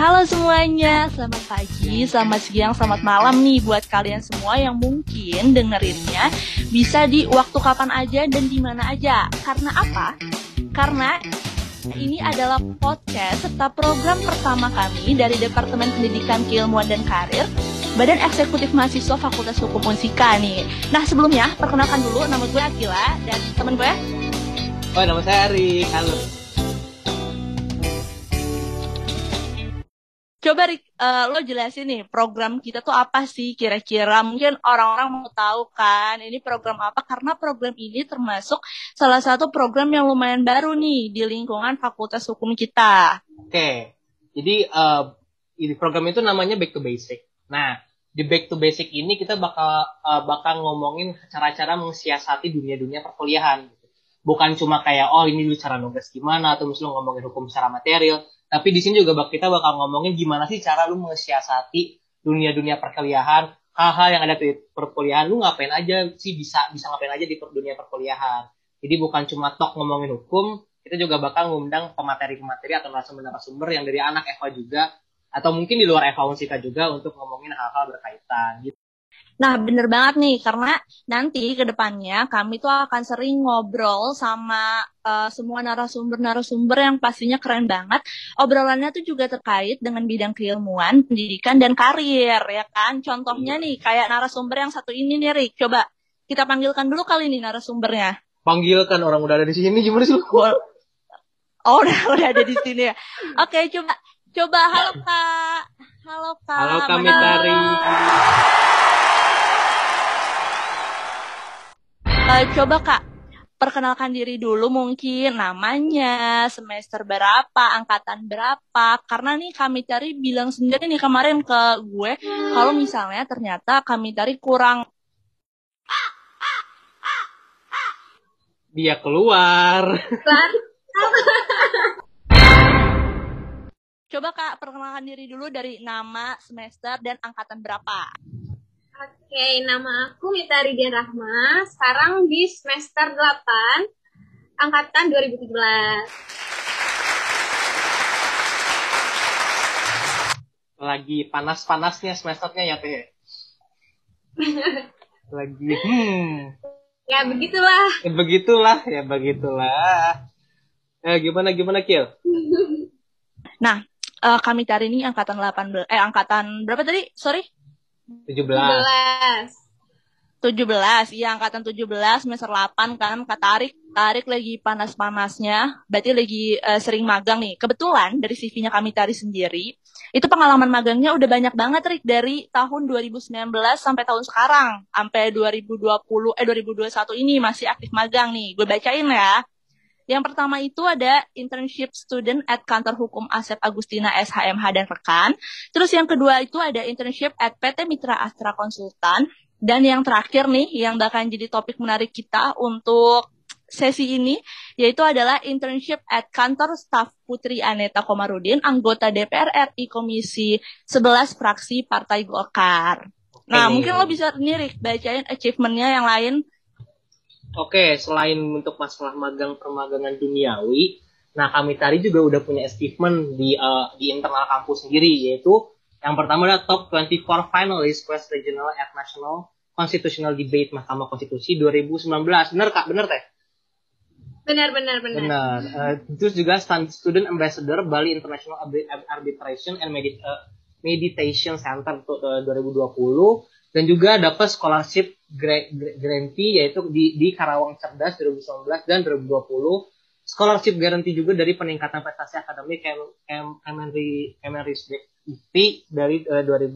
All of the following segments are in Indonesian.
Halo semuanya, selamat pagi, selamat siang, selamat malam nih buat kalian semua yang mungkin dengerinnya bisa di waktu kapan aja dan di mana aja. Karena apa? Karena ini adalah podcast serta program pertama kami dari Departemen Pendidikan Keilmuan dan Karir Badan Eksekutif Mahasiswa Fakultas Hukum Unsika nih. Nah sebelumnya perkenalkan dulu nama gue Akila dan temen gue. Oh nama saya Ari, halo. Coba uh, lo jelasin nih program kita tuh apa sih kira-kira? Mungkin orang-orang mau tahu kan ini program apa karena program ini termasuk salah satu program yang lumayan baru nih di lingkungan Fakultas Hukum kita. Oke, jadi uh, program itu namanya Back to Basic. Nah, di Back to Basic ini kita bakal uh, bakal ngomongin cara-cara mensiasati dunia-dunia perkuliahan. Bukan cuma kayak oh ini dulu cara nugas gimana atau misalnya ngomongin hukum secara material, tapi di sini juga kita bakal ngomongin gimana sih cara lu mensiasati dunia-dunia perkuliahan, hal-hal yang ada di perkuliahan lu ngapain aja sih bisa bisa ngapain aja di dunia perkuliahan. Jadi bukan cuma tok ngomongin hukum, kita juga bakal ngundang pemateri-pemateri atau narasumber-narasumber yang dari anak Eva juga atau mungkin di luar Eva Unsika juga untuk ngomongin hal-hal berkaitan gitu. Nah, bener banget nih, karena nanti ke depannya kami tuh akan sering ngobrol sama uh, semua narasumber-narasumber yang pastinya keren banget. Obrolannya tuh juga terkait dengan bidang keilmuan, pendidikan, dan karir, ya kan? Contohnya nih, kayak narasumber yang satu ini nih, Rick. Coba kita panggilkan dulu kali nih narasumbernya. Panggilkan, orang udah ada di sini, gimana sih lu? Oh, udah, udah ada di sini ya. Oke, coba, coba, halo Kak. Halo Kak. Halo Kak Mitari. Uh, coba kak, perkenalkan diri dulu mungkin namanya, semester berapa, angkatan berapa. Karena nih kami cari bilang sendiri nih kemarin ke gue, kalau misalnya ternyata kami cari kurang. Dia keluar. Coba kak, perkenalkan diri dulu dari nama, semester, dan angkatan berapa. Oke, nama aku Mita Ridian Rahma. Sekarang di semester 8, angkatan 2017. Lagi panas-panasnya semesternya ya, Teh? Lagi, hmm. Ya, begitulah. Ya, begitulah, ya begitulah. Eh, gimana, gimana, Kil? nah, uh, kami cari ini angkatan 18, eh, angkatan berapa tadi? Sorry? 17. 17. Iya, angkatan 17 semester 8 kan Kak Tarik. Tarik lagi panas-panasnya, berarti lagi uh, sering magang nih. Kebetulan dari CV-nya kami Tarik sendiri, itu pengalaman magangnya udah banyak banget Rik dari tahun 2019 sampai tahun sekarang, sampai 2020 eh 2021 ini masih aktif magang nih. Gue bacain ya. Yang pertama itu ada internship student at kantor hukum Asep Agustina SHMH dan rekan. Terus yang kedua itu ada internship at PT Mitra Astra Konsultan. Dan yang terakhir nih yang bakal jadi topik menarik kita untuk sesi ini yaitu adalah internship at kantor staf Putri Aneta Komarudin, anggota DPR RI Komisi 11 fraksi Partai Golkar. Nah, mungkin lo bisa nih bacain achievementnya yang lain Oke, selain untuk masalah magang permagangan duniawi, nah kami tadi juga udah punya achievement di uh, di internal kampus sendiri yaitu yang pertama adalah top 24 finalist Quest Regional at National Constitutional Debate Mahkamah Konstitusi 2019. Benar Kak? Benar Teh? Benar, benar, benar. Benar. Uh, terus juga Student Ambassador Bali International Arbitration and Medit uh, Meditation Center uh, 2020 dan juga dapat scholarship grantee yaitu di, di Karawang Cerdas 2019 dan 2020 scholarship guarantee juga dari peningkatan prestasi akademik Kemenristek IP dari uh, 2000,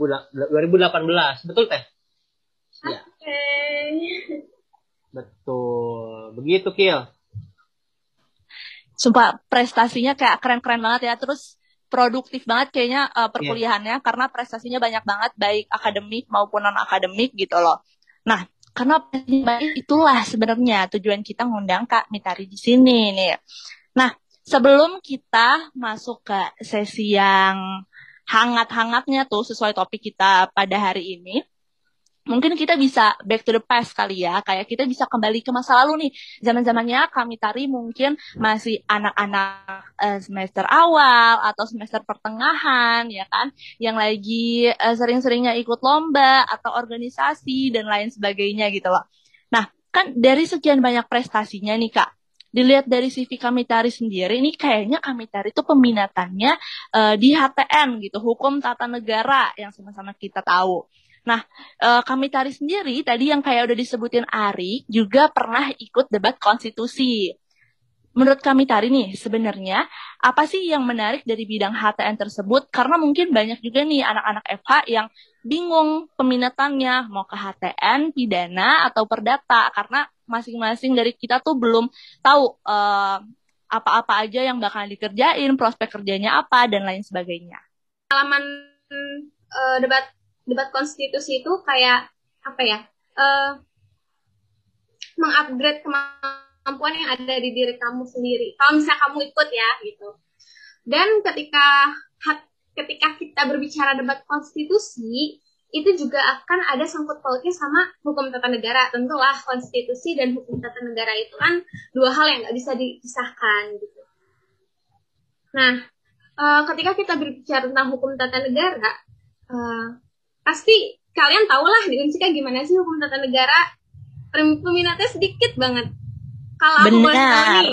2018 betul teh? Ya. Okay. Betul. Begitu Kil. Sumpah prestasinya kayak keren-keren banget ya. Terus produktif banget kayaknya uh, perkuliahannya yeah. karena prestasinya banyak banget baik akademik maupun non akademik gitu loh. Nah, karena itulah sebenarnya tujuan kita ngundang Kak Mitari di sini nih. Nah, sebelum kita masuk ke sesi yang hangat-hangatnya tuh sesuai topik kita pada hari ini, mungkin kita bisa back to the past kali ya. Kayak kita bisa kembali ke masa lalu nih. Zaman zamannya kami tari mungkin masih anak-anak uh, semester awal atau semester pertengahan ya kan? Yang lagi uh, sering-seringnya ikut lomba atau organisasi dan lain sebagainya gitu loh. Nah kan dari sekian banyak prestasinya nih kak. Dilihat dari CV kami tari sendiri ini kayaknya kami tari itu peminatannya uh, di HTN gitu hukum tata negara yang sama-sama kita tahu Nah, uh, kami tari sendiri tadi yang kayak udah disebutin Ari juga pernah ikut debat konstitusi. Menurut kami tari nih, sebenarnya apa sih yang menarik dari bidang HTN tersebut? Karena mungkin banyak juga nih anak-anak FH yang bingung peminatannya mau ke HTN, pidana atau perdata karena masing-masing dari kita tuh belum tahu uh, apa-apa aja yang bakal dikerjain, prospek kerjanya apa dan lain sebagainya. Pengalaman uh, debat debat konstitusi itu kayak apa ya uh, mengupgrade kemampuan yang ada di diri kamu sendiri. Kalau misalnya kamu ikut ya gitu. Dan ketika ketika kita berbicara debat konstitusi itu juga akan ada sangkut pautnya sama hukum tata negara. Tentulah konstitusi dan hukum tata negara itu kan dua hal yang nggak bisa dipisahkan gitu. Nah uh, ketika kita berbicara tentang hukum tata negara uh, pasti kalian tau lah di Unsika gimana sih hukum tata negara. Peminatnya sedikit banget. Kalau aku boleh tahu nih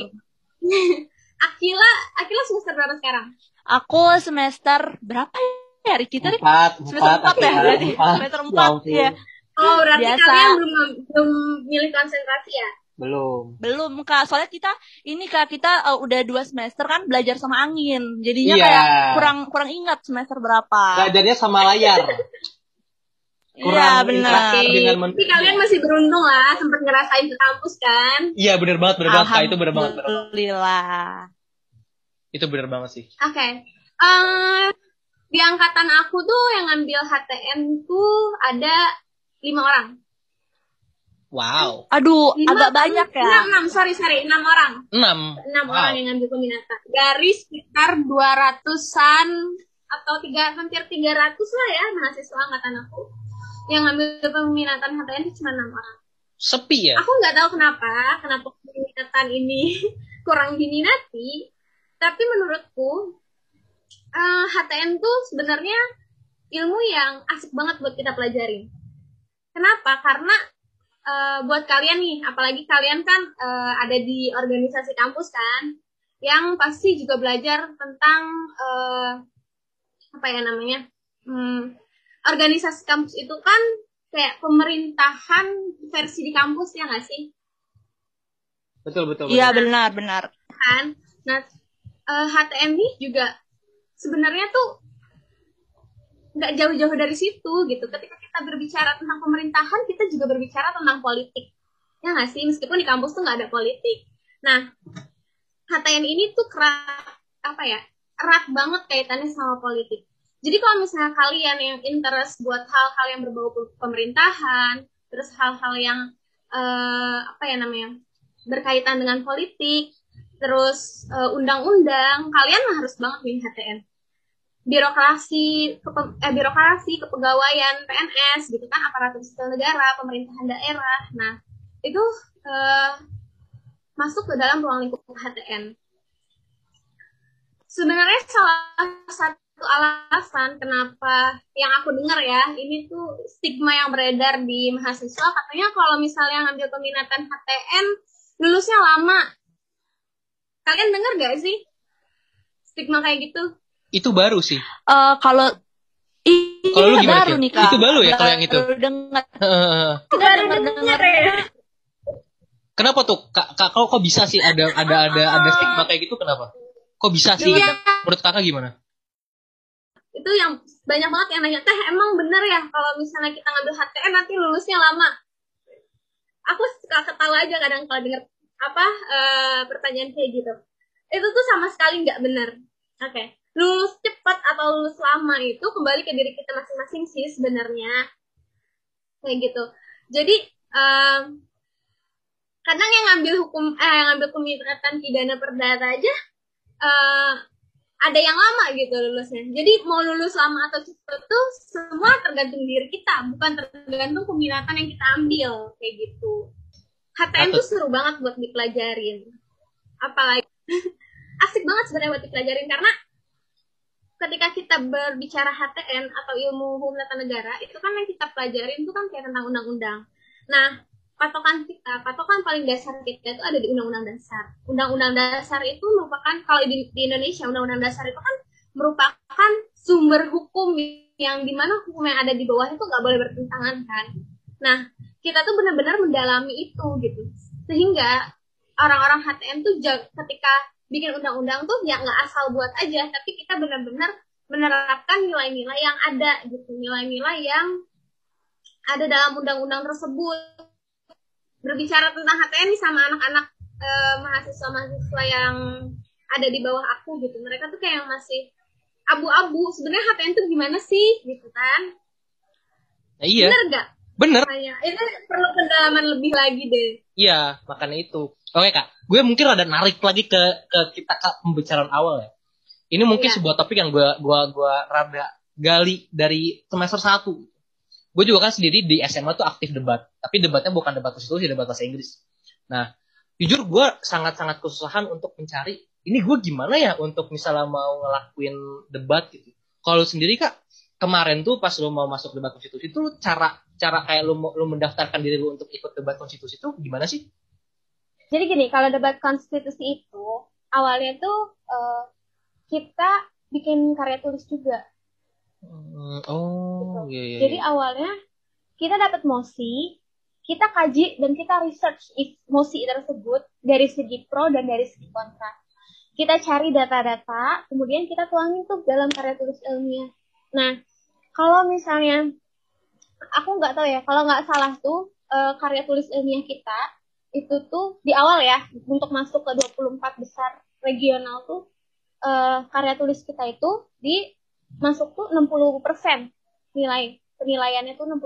Akila Akila semester berapa sekarang? Aku semester berapa ya kita empat, semester empat, ya berarti semester ya empat ya. Oh berarti Biasa. kalian belum belum milih konsentrasi ya? Belum. Belum kak. Soalnya kita ini kak kita uh, udah dua semester kan belajar sama angin. Jadinya iya. kayak kurang kurang ingat semester berapa. Belajarnya sama layar Iya benar. Tapi kalian masih beruntung lah sempat ngerasain ke kampus kan? Iya benar banget benar banget Kak. itu benar banget. Alhamdulillah. Itu benar banget sih. Oke. Okay. Uh, eh, di angkatan aku tuh yang ngambil HTN tuh ada lima orang. Wow. Aduh, lima, agak banyak ya. Enam, enam, sorry, sorry, enam orang. Enam. Enam wow. orang yang ngambil peminatan. Dari sekitar dua ratusan atau tiga hampir tiga ratus lah ya mahasiswa angkatan aku yang ngambil peminatan HTN itu cuma enam orang. Sepi ya? Aku nggak tahu kenapa, kenapa peminatan ini kurang diminati. Tapi menurutku uh, eh, HTN tuh sebenarnya ilmu yang asik banget buat kita pelajari. Kenapa? Karena uh, buat kalian nih, apalagi kalian kan uh, ada di organisasi kampus kan, yang pasti juga belajar tentang uh, apa ya namanya, hmm, organisasi kampus itu kan kayak pemerintahan versi di kampus ya nggak sih? Betul betul. Iya benar benar. Kan, nah uh, eh, HTM ini juga sebenarnya tuh nggak jauh-jauh dari situ gitu. Ketika kita berbicara tentang pemerintahan, kita juga berbicara tentang politik. Ya nggak sih? Meskipun di kampus tuh nggak ada politik. Nah, HTM ini tuh kerat apa ya? erat banget kaitannya sama politik. Jadi kalau misalnya kalian yang interest buat hal-hal yang berbau pemerintahan, terus hal-hal yang uh, apa ya namanya berkaitan dengan politik, terus eh, undang-undang, kalian harus banget nih HTN. Birokrasi, kepe, eh, birokrasi, kepegawaian, PNS, gitu kan, aparatur sipil negara, pemerintahan daerah. Nah, itu uh, masuk ke dalam ruang lingkup HTN. Sebenarnya salah satu satu alasan kenapa yang aku dengar ya ini tuh stigma yang beredar di mahasiswa. Katanya kalau misalnya ngambil peminatan HTN lulusnya lama. Kalian dengar gak sih stigma kayak gitu? Itu baru sih. Uh, kalau kalau lu gimana baru nih, Kak. itu baru ya kalau yang itu? Dengar. Baru dengar ya? kenapa tuh? Kak, kak kok, kok bisa sih ada ada ada ada stigma kayak gitu kenapa? Kok bisa sih? Ya. menurut kakak gimana itu yang banyak banget yang nanya teh emang bener ya kalau misalnya kita ngambil HTN nanti lulusnya lama? Aku suka ketawa aja kadang kalau denger apa uh, pertanyaan kayak gitu. Itu tuh sama sekali nggak bener. Oke okay. lulus cepat atau lulus lama itu kembali ke diri kita masing-masing sih sebenarnya. Kayak gitu. Jadi kadang yang ngambil hukum eh ngambil pidana perdata aja uh, ada yang lama gitu lulusnya. Jadi mau lulus lama atau cepat tuh semua tergantung diri kita, bukan tergantung peminatan yang kita ambil kayak gitu. HTM tuh seru banget buat dipelajarin. Apalagi asik banget sebenarnya buat dipelajarin karena ketika kita berbicara HTN atau ilmu hukum tata negara itu kan yang kita pelajarin itu kan kayak tentang undang-undang. Nah, patokan kita, patokan paling dasar kita itu ada di Undang-Undang Dasar. Undang-Undang Dasar itu merupakan kalau di, di Indonesia Undang-Undang Dasar itu kan merupakan sumber hukum yang di mana hukum yang ada di bawah itu nggak boleh bertentangan kan. Nah, kita tuh benar-benar mendalami itu gitu, sehingga orang-orang HTM tuh ketika bikin undang-undang tuh ya nggak asal buat aja, tapi kita benar-benar menerapkan nilai-nilai yang ada gitu, nilai-nilai yang ada dalam undang-undang tersebut berbicara tentang HTN sama anak-anak eh, mahasiswa-mahasiswa yang ada di bawah aku gitu. Mereka tuh kayak masih abu-abu sebenarnya HTN tuh gimana sih? Gitu kan. Ya, iya. Bener gak bener. Kayak, itu perlu pendalaman lebih lagi deh. Iya makanya itu. Oke kak. Gue mungkin ada narik lagi ke ke kita ke pembicaraan awal ya. Ini mungkin iya. sebuah topik yang gue gua gua rada gali dari semester satu gue juga kan sendiri di SMA tuh aktif debat. Tapi debatnya bukan debat konstitusi debat bahasa Inggris. Nah jujur gue sangat-sangat kesusahan untuk mencari ini gue gimana ya untuk misalnya mau ngelakuin debat gitu. Kalau sendiri kak kemarin tuh pas lo mau masuk debat konstitusi itu cara cara kayak lo lo mendaftarkan diri lo untuk ikut debat konstitusi itu gimana sih? Jadi gini kalau debat konstitusi itu awalnya tuh uh, kita bikin karya tulis juga oh, gitu. iya, iya. Jadi iya. awalnya kita dapat mosi, kita kaji dan kita research mosi tersebut dari segi pro dan dari segi kontra. Kita cari data-data, kemudian kita tuangin tuh dalam karya tulis ilmiah. Nah, kalau misalnya aku nggak tahu ya, kalau nggak salah tuh uh, karya tulis ilmiah kita itu tuh di awal ya untuk masuk ke 24 besar regional tuh uh, karya tulis kita itu di masuk tuh 60% nilai penilaiannya tuh 60%.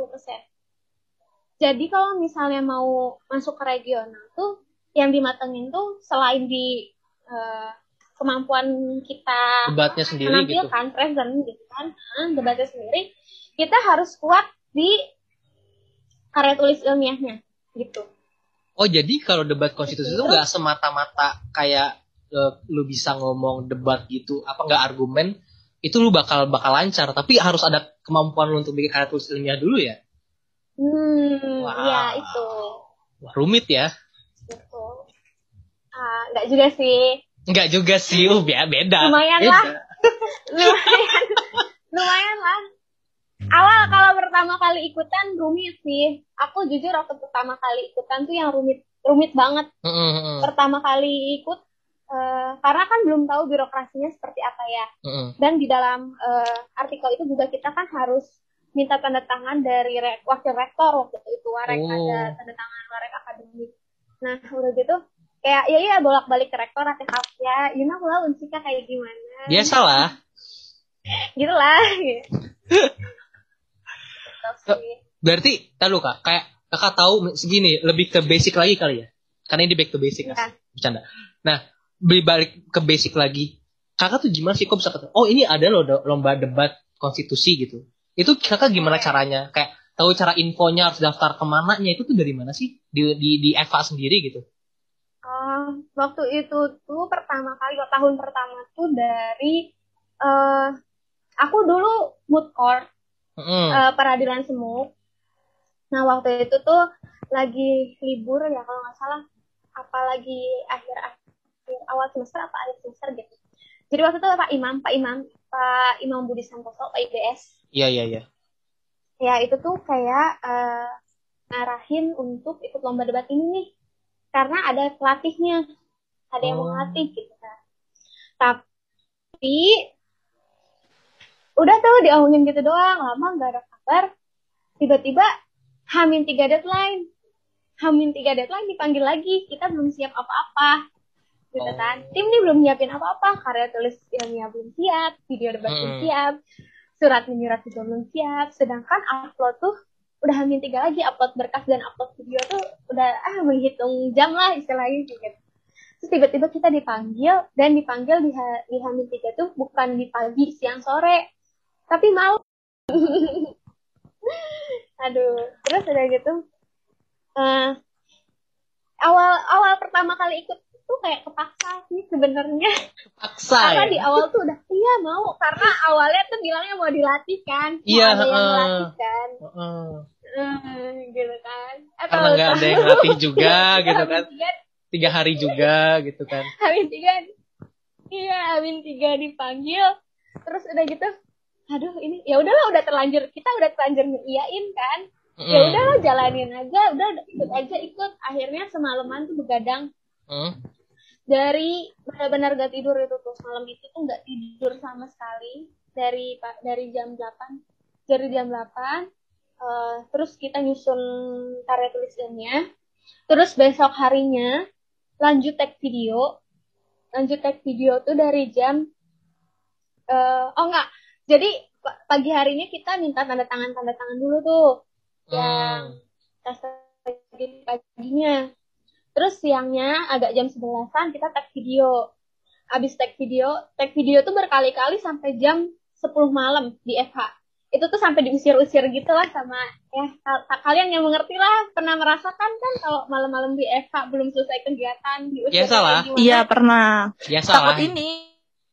Jadi kalau misalnya mau masuk ke regional tuh yang dimatengin tuh selain di uh, kemampuan kita debatnya sendiri gitu. kan present gitu kan nah, debatnya sendiri kita harus kuat di karya tulis ilmiahnya gitu. Oh jadi kalau debat konstitusi itu nggak semata-mata kayak uh, lu bisa ngomong debat gitu apa nggak argumen itu lu bakal bakal lancar tapi harus ada kemampuan lu untuk bikin karya tulis ilmiah dulu ya? Hmm wow. ya itu. Wah, rumit ya. Betul. Nggak juga sih. Nggak juga sih uh beda beda. Lumayan beda. lah. Lumayan. Lumayan lah. Awal kalau pertama kali ikutan rumit sih. Aku jujur waktu pertama kali ikutan tuh yang rumit rumit banget. Mm -hmm. pertama kali ikut Uh, karena kan belum tahu birokrasinya seperti apa ya. Mm-hmm. Dan di dalam uh, artikel itu juga kita kan harus minta tanda tangan dari re- wakil rektor waktu itu, warek oh. ada tanda tangan warek akademik. Nah udah gitu kayak ya iya bolak balik ke rektor hati ya, you know lah unsika kayak gimana. Biasalah. gitu lah. Berarti, tahu kak, kayak kakak tahu segini lebih ke basic lagi kali ya? Karena ini back to basic ya. bercanda. Nah, balik ke basic lagi. Kakak tuh gimana sih? Kok bisa ketemu? Oh ini ada loh lomba debat konstitusi gitu. Itu kakak gimana caranya? Kayak tahu cara infonya harus daftar ke mana nya itu tuh dari mana sih? Di di di Eva sendiri gitu. Uh, waktu itu tuh pertama kali tahun pertama tuh dari uh, aku dulu mood court mm. uh, peradilan semu. Nah waktu itu tuh lagi libur ya kalau nggak salah. Apalagi akhir awal semester apa akhir semester gitu. Jadi waktu itu Pak Imam Pak Imam Pak Imam Budi Santoso Pak IBS iya iya iya. Ya itu tuh kayak uh, ngarahin untuk ikut lomba debat ini nih. Karena ada pelatihnya ada yang oh. melatih gitu kan. Tapi udah tuh diomongin gitu doang lama nggak ada kabar. Tiba-tiba hamin tiga deadline. Hamin tiga deadline dipanggil lagi kita belum siap apa-apa gitu oh. kan. Tim ini belum nyiapin apa-apa. Karya tulis ilmiah belum siap video debat hmm. belum siap surat menyurat juga belum siap. Sedangkan upload tuh udah hamil tiga lagi upload berkas dan upload video tuh udah ah menghitung jam lah istilahnya gitu. Terus tiba-tiba kita dipanggil dan dipanggil di, di Hamil tiga tuh bukan di pagi siang sore tapi malam. Aduh terus udah gitu uh, awal awal pertama kali ikut tuh kayak kepaksa sih sebenarnya. Paksa karena ya. di awal tuh udah iya mau. Karena awalnya tuh bilangnya mau dilatih kan. Mau Iya, ada yang heeh. melatih kan. Heeh. Eh, gitu kan. Atau Karena nggak ada yang latih juga gitu kan. Tiga, Tiga hari juga gitu kan. habis tiga. Iya habis tiga dipanggil. Terus udah gitu aduh ini ya udahlah udah terlanjur kita udah terlanjur iyain kan. Ya udahlah jalanin aja udah ikut aja ikut. Akhirnya semalaman tuh begadang Dari benar-benar gak tidur itu tuh malam itu tuh nggak tidur sama sekali. Dari dari jam 8 dari jam 8 eh, terus kita nyusun karya tulisannya. Terus besok harinya lanjut tag video. Lanjut tag video tuh dari jam eh, oh enggak. Jadi pa- pagi harinya kita minta tanda tangan tanda tangan dulu tuh. Yang tes pagi paginya. Terus siangnya agak jam 11-an kita tag video. Abis tag video, tag video tuh berkali-kali sampai jam 10 malam di FH. Itu tuh sampai diusir-usir gitu lah sama ya kal- kalian yang mengerti lah pernah merasakan kan kalau malam-malam di FH belum selesai kegiatan diusir Biasalah. kayak gimana? Iya pernah. Biasa Takut lah. ini.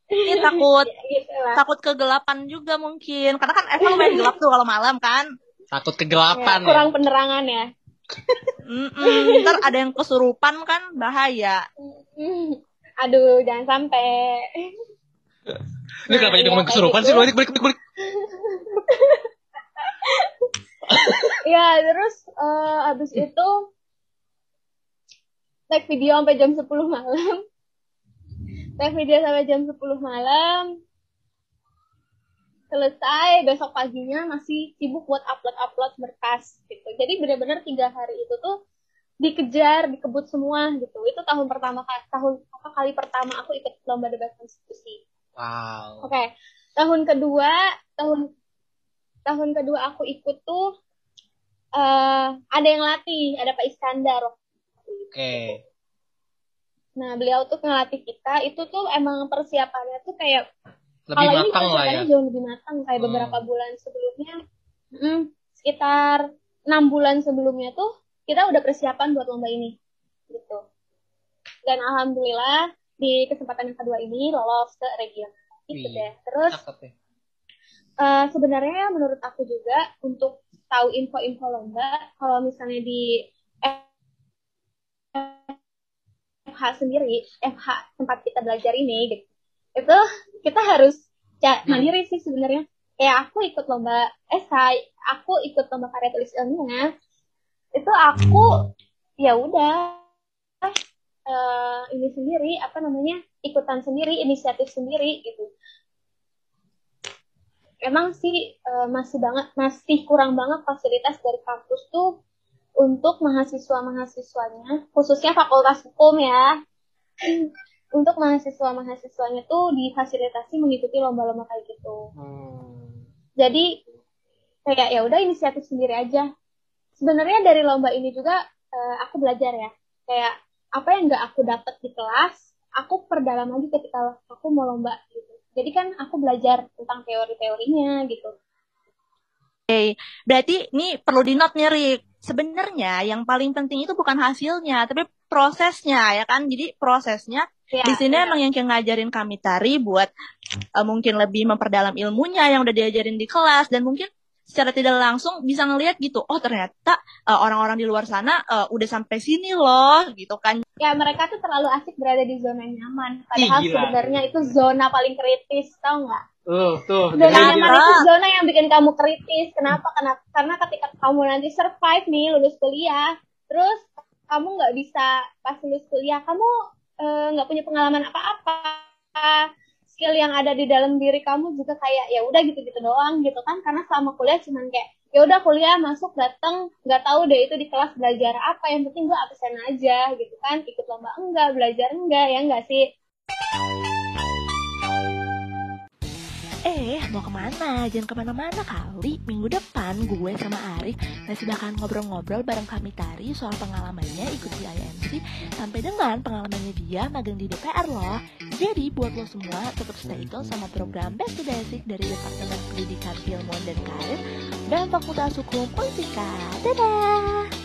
Ini takut Ya, gitu lah. takut kegelapan juga mungkin. Karena kan Eva lumayan gelap tuh kalau malam kan. Takut Ya, kegelapan ya. kurang penerangan ya. Mm-mm, ntar ada yang kesurupan kan bahaya. Aduh, jangan sampai. Ini kenapa jadi ngomong kesurupan sih? Balik, balik, balik, balik. Ya, terus eh, habis itu tag video sampai jam 10 malam. Tag video sampai jam 10 malam. Selesai, besok paginya masih sibuk buat upload-upload berkas gitu. Jadi benar-benar tiga hari itu tuh dikejar, dikebut semua gitu. Itu tahun pertama tahun apa kali pertama aku ikut lomba debat konstitusi. Wow. Oke, tahun kedua, tahun tahun kedua aku ikut tuh eh ada yang latih, ada Pak Iskandar. Oke. Nah, beliau tuh ngelatih kita, itu tuh emang persiapannya tuh kayak Lebih kalau ini matang lah ya. jauh lebih matang kayak Hmm. beberapa bulan sebelumnya. mm, sekitar enam bulan sebelumnya tuh kita udah persiapan buat lomba ini, gitu. Dan alhamdulillah di kesempatan yang kedua ini lolos ke regional. Gitu Wih, deh. Terus ya. Eh, sebenarnya menurut aku juga untuk tahu info-info lomba kalau misalnya di FH sendiri FH tempat kita belajar ini gitu itu kita harus ca- mandiri sih sebenarnya. Kayak aku ikut lomba esai aku ikut lomba karya tulis ilmiah. Itu aku ya udah eh, ini sendiri apa namanya ikutan sendiri inisiatif sendiri gitu. Emang sih eh, masih banget masih kurang banget fasilitas dari kampus tuh untuk mahasiswa-mahasiswanya khususnya fakultas hukum ya untuk mahasiswa-mahasiswanya tuh difasilitasi mengikuti lomba-lomba kayak gitu. Hmm. jadi kayak ya udah inisiatif sendiri aja. Sebenarnya dari lomba ini juga eh, aku belajar ya. Kayak apa yang nggak aku dapat di kelas aku perdalam lagi ketika aku mau lomba gitu. Jadi kan aku belajar tentang teori-teorinya gitu Oke, berarti ini perlu di note nih, Rik. Sebenarnya yang paling penting itu bukan hasilnya, tapi prosesnya ya kan. Jadi prosesnya ya, di sini benar. emang yang ngajarin kami tari buat eh, mungkin lebih memperdalam ilmunya yang udah diajarin di kelas dan mungkin secara tidak langsung bisa ngelihat gitu. Oh, ternyata eh, orang-orang di luar sana eh, udah sampai sini loh gitu kan. ya mereka tuh terlalu asik berada di zona nyaman padahal sebenarnya itu zona paling kritis tau nggak Tuh, tuh. zona nyaman itu zona yang bikin kamu kritis? Kenapa? Karena karena ketika kamu nanti survive nih lulus kuliah terus kamu nggak bisa pas lulus kuliah kamu eh, nggak punya pengalaman apa-apa. Skill yang ada di dalam diri kamu juga kayak ya udah gitu-gitu doang gitu kan. Karena selama kuliah cuman kayak ya udah kuliah masuk datang nggak tahu deh itu di kelas belajar apa. Yang penting gue absen aja gitu kan. Ikut lomba enggak belajar enggak ya enggak sih Eh, mau ke mana? Jangan ke mana-mana kali. Minggu depan gue sama Arif masih bakalan ngobrol-ngobrol bareng kami Tari soal pengalamannya ikut di IMC sampai dengan pengalamannya dia magang di DPR loh. Jadi buat lo semua tetap stay tune sama program Back to Basic dari Departemen Pendidikan Ilmuwan dan Karir dan Fakultas Hukum Unsika. Dadah!